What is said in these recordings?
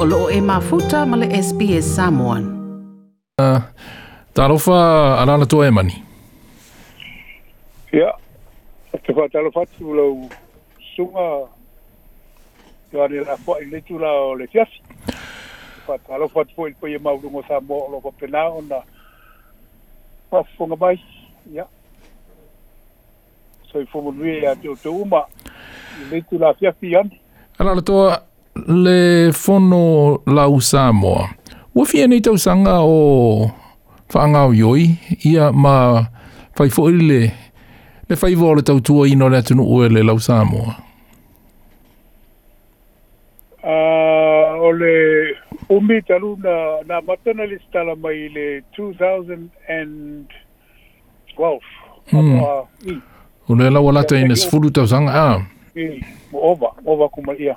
o loo e mafuta ma le SPS Samoan. Uh, ah, Tarofa, arana tō e mani. Ia, yeah. te whaa talofa tū lau sunga te ane la whaa i letu la o le fiasi. Te whaa talofa tū i pui e maurungo sa mō o loko pena o na whaa mai. Ia. Yeah. So i fōmonu e a te o te uma i letu la fiasi i ane. Arana tō, le fono lau Samoa. Ua fia nei tau sanga o whaangau yoi, ia ma fai fwoi le, le fai vore tau tua ino le atunu ue le lau Samoa. Uh, o umi talu na, na matana le stala mai le 2012. Mm. Ule lau alata ina sifuru tau sanga, ah. Ova, ova kumalia. ia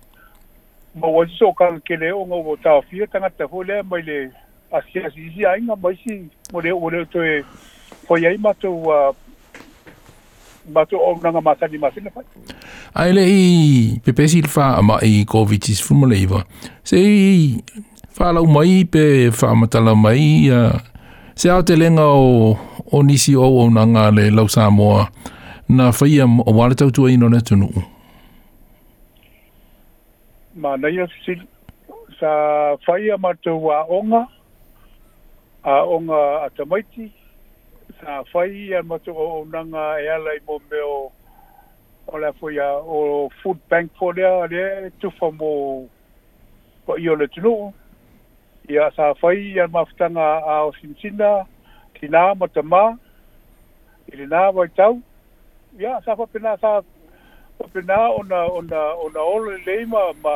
ma wa so ka ke le o ngo ta fi ta na ta ho le ma le a si a si si a nga ma si mo le o le to e ho ya i ma to wa ma to o uh, na nga ma sa ni ma se na fa a le i pe pe si fa ma i ko vi ti fu mo le i va se fa la ma i pe fa ma ta la ma i se a te lenga o o nisi o o na nga le lau sa mo na fa i a wa le ta tu ai no na tu ma nei si sa fai ma te wa onga a onga atamaiti sa fai ma te o nanga e ala i mo me o o la foi o food bank for there ale to fo mo po io le tu ia sa fai ma ftanga a o sinsina ki na ma te ma ile na wa tau ia sa fa pina sa o pena ona ona ona o le leima ma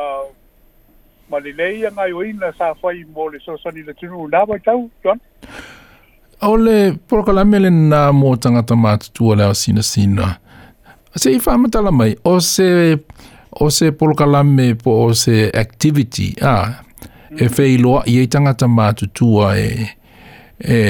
ma le leia ngai o ina sa fai mo le so sani le tunu na ba tau ton o le porokala mele na mo tanga tama tu ole sina sina se i fama tala mai o se o se porokala me po o se activity a ah, mm. e fe i loa i e tanga tama tu tua e e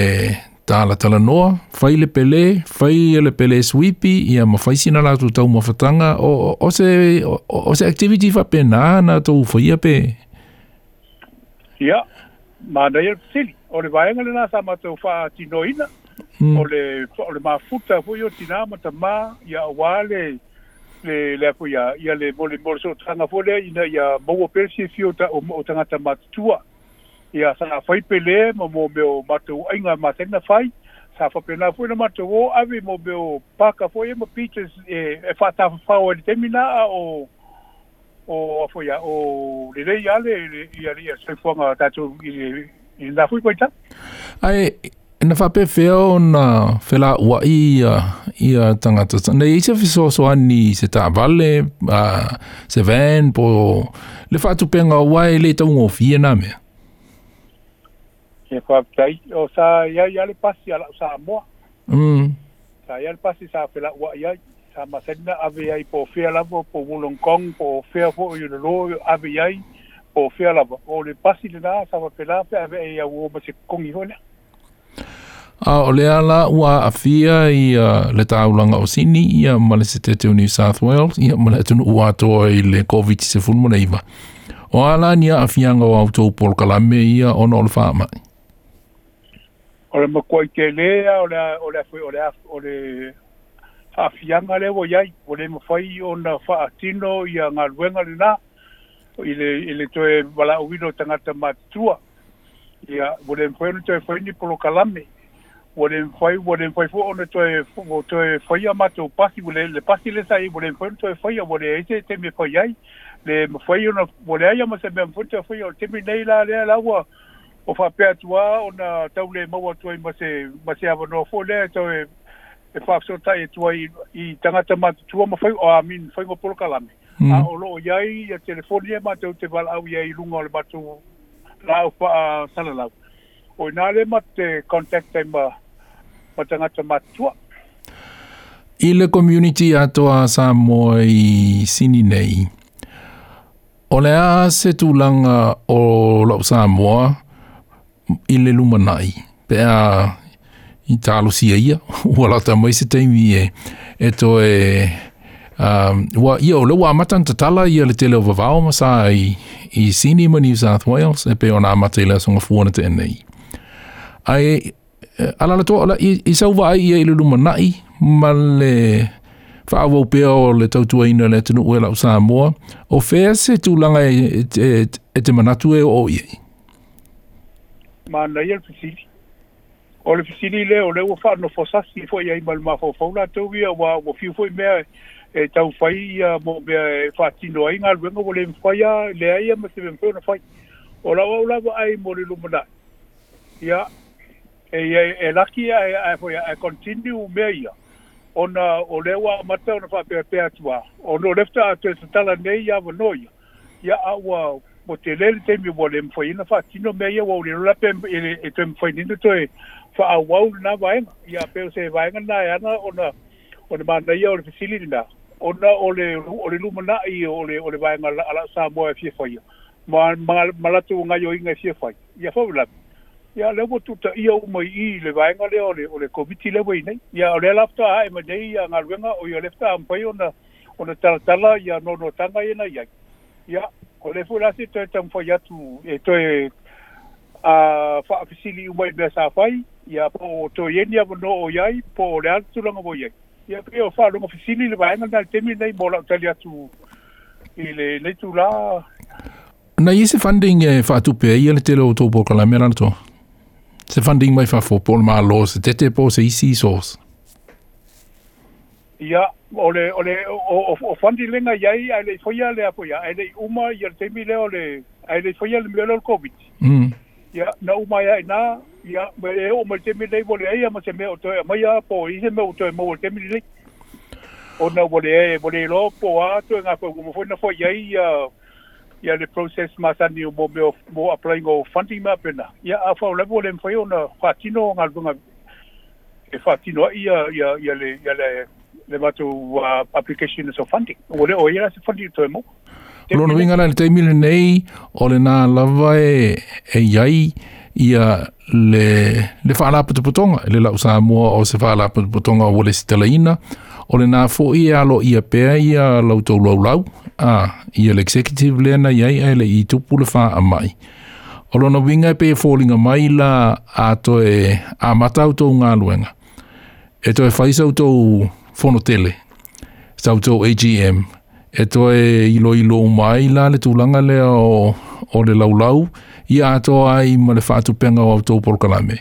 Tāla tala noa, fai le pele, fai le pele sweepi, ia ma fai sina la tu tau mawhatanga, o, o, o, se, o, o se activity fa pe nā nā tau whaia pe? Ia, mā nei e tili, o le vaenga le nā sa mā tau wha tino ina, hmm. o, le, o le mā futa hui o tina mā ta mā, ia wā le, le, le apu ia, ia le mole mole so tanga fole, ina ia mōu o persi e fio ta, o, o tangata mā tua, ia sa fai pele mo mo me o mato ai nga e ma tena fai sa fa pe na fuina mato o ave mo me o paka foi mo pitches e e fa ta fa o de mina o o foi o de de ia le ia ia se fo nga ta tu i i na fui coita ai na fa pe fe o na fe la wa i ia tanga to na i se fi so so ani se ta vale a se ven po le fa tu penga wa le ta un ofi na me ke kwa tai o sa ya ya le pasi ala sa mo mm sa ya le pasi sa fela wa ya sa ma sedna ave ya po fea la po po wulong kong po fea po yu lo ave ya po fea la o le pasi le na sa wa fela pe ave ya wo ma se kong i hola a o le ala wa afia i le taulanga o sini i a malesetete o New South Wales i a malesetete o atoa i le COVID-19 mo neiva. O ala ni a afianga o autou polkalame i a ono o le whaamai o le makoai telea ole le aafiaga le voy iai ua le mafai ona faatino ia galuega na i le toe valaauina o tagata matutua ia ua le mafai ona toe faini polokalame ua le mafai ua le mafai foi ona toe faia matou pasi le pasi le sai ua le mafai ona toe faia ua le aise teme fai ai le mafai ona ua le ai ama samea mafai toe faia o le teme nei la lea laua o fa pe atua o na taule mau atua i mase mase ava no fo le to e e fa so tai atua e i i tanga te mat tua ma fai o amin fai ngo polo kalame mm. a o lo o yai ya telefoni e mate te val au yai lunga le batu lau pa a sala lau o na le mate contact te ma ma tanga te mat i le community atua sa moi sini nei O le a se tūlanga o lau Samoa, i le lumanai. Pe i talo si ia, ua lata mai se teimi e, e to e, um, ia o le wā matan tatala ia le tele o vavao masā i, i cinema New South Wales, e pe ona nā mata i le asonga fuana te enei. Ai, ala alala toa, ala, i, i sau vai ia i le lumanai, ma le whaawau pēo o le tautua ina le tunu ue lau sā moa, o fea se tūlanga e e, e, e te manatu e o iei ma na yel fisili o le fisili le o le o fa no fosa si fo ya imal ma fo fola to wi a wa wo fi fo me e tau fai ya mo be fa ti no ai ngal wengo le fo ya le ai ma se ben fo fai o la wa la ai mo le lu mala ya e e e la ki ai fo ya a e, e, e continue me ya ona o le wa mata ona fa pe pe on ona lefta atwa tala nei ya wo no ya ya a wa mo te lele te mi wole mfo ina fa tino me ye wole e la pe e te mfo ina to e a wau na vai ya pe se vai nga na ana ona ona ma na ye ole fisili na ona ole ole lu i ole ole vai ala sa mo e fie foi ma ma la tu inga fie foi ya fo la ya le wo tuta i au mai i le vai nga le ole ole ko biti le vai nei ya ole la fta e ma dei ya nga lu nga o yo le fta am pa yo na ona tala tala ya no no tanga ina ya ya ko le fula si to tam fo yatu e to e a fa fisili u mai besa fai ya po to yenia bo no oyai po le altu lo mo ya pe o fa lo mo fisili le vai na dal temi nei bola talia tu ile le tu la na yisi funding e fa tu pe ye le telo to po kala mera to se funding mai fa fo po ma lo se tete po se isi source ia ole ole o o o fondi lenga yai ai le foia le apoia ai le uma ia te mi le ole ai le foia le melo covid mm ia na uma ia e na ia me e o me te mi le vole ia mo se me o to ia mai apo i se me o to e mo o te mi le o na vole e vole lo po a to nga po mo foi na foia ia ia le process ma sa ni mo me mo applying o fondi ma pena ia a fa le vole foi ona fatino ngal bunga e fatino ia ia ia le ia le le watu application so funding. O leo e se funding to mo. Lo no vinga le te mile nei o le nā lava e, e iai ia le le fa'ala pa putonga le la usa mo o se fa'ala pa putonga o le stelaina o le na fo ia lo ia pe ia lo to lo lo a ia le executive le na ia ia le i tu pu le mai o lo no vinga e pe falling a mai la a e a mata to nga luenga e e faisa to fono tele. Sau tō AGM. E tō e ilo ilo mai la le tūlanga lea o, o le laulau. Ia ato ai ma le whātu penga o tō porkalame.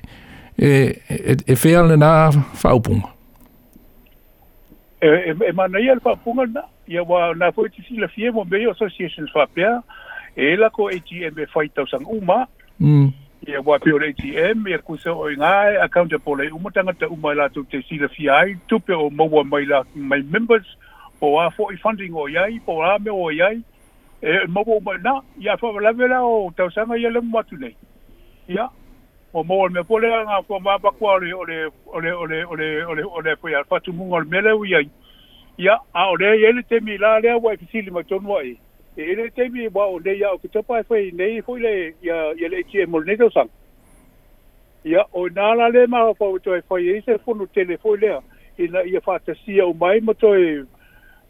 E, e, e whea le nā whaupunga. E, e, e mana ia le whaupunga nā. Ia wā nā pōiti si le fie mo mei whapea. E la ko AGM e whaitausang uma. Mm ia wa pio le ATM ia kusa o ngai account e pole u matanga te u mai te sila fi ai tupe o maua mai my members o a fo i funding o yai po a me o yai e maua o mai na ia fo la vela o tau ia le matu nei ia o mo me pole nga ko ma pa o le ole ole ole ole ole ole po ia fa tu mungol mele u yai ia a ole ia le te mi la le wa fi sili ma tonwa ia e ele tem me ba o le leia o que tu pai foi nei foi le ia ia le tie mo nei sang ia o na la le ma fo tu foi i se fo no telefone le ia ia fa ta sia o mai mo tu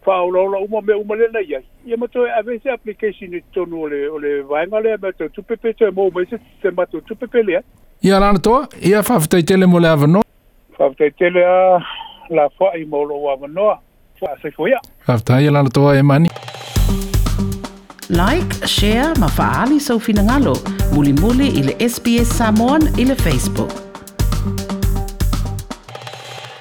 fa o lo lo mo me o le nei ia ia mo tu ave se application ni to no le o le vai ma le ma tu tu pe pe tu mo mo se se ma tu tu pe pe le ia la to ia fa ta tele mo le ave no fa ta tele a la fa i mo lo ave no fa se foi ia fa ta ia la to e mani like, share, ma faali sa so ufinangalo, muli muli ili SBS Samoan ili Facebook.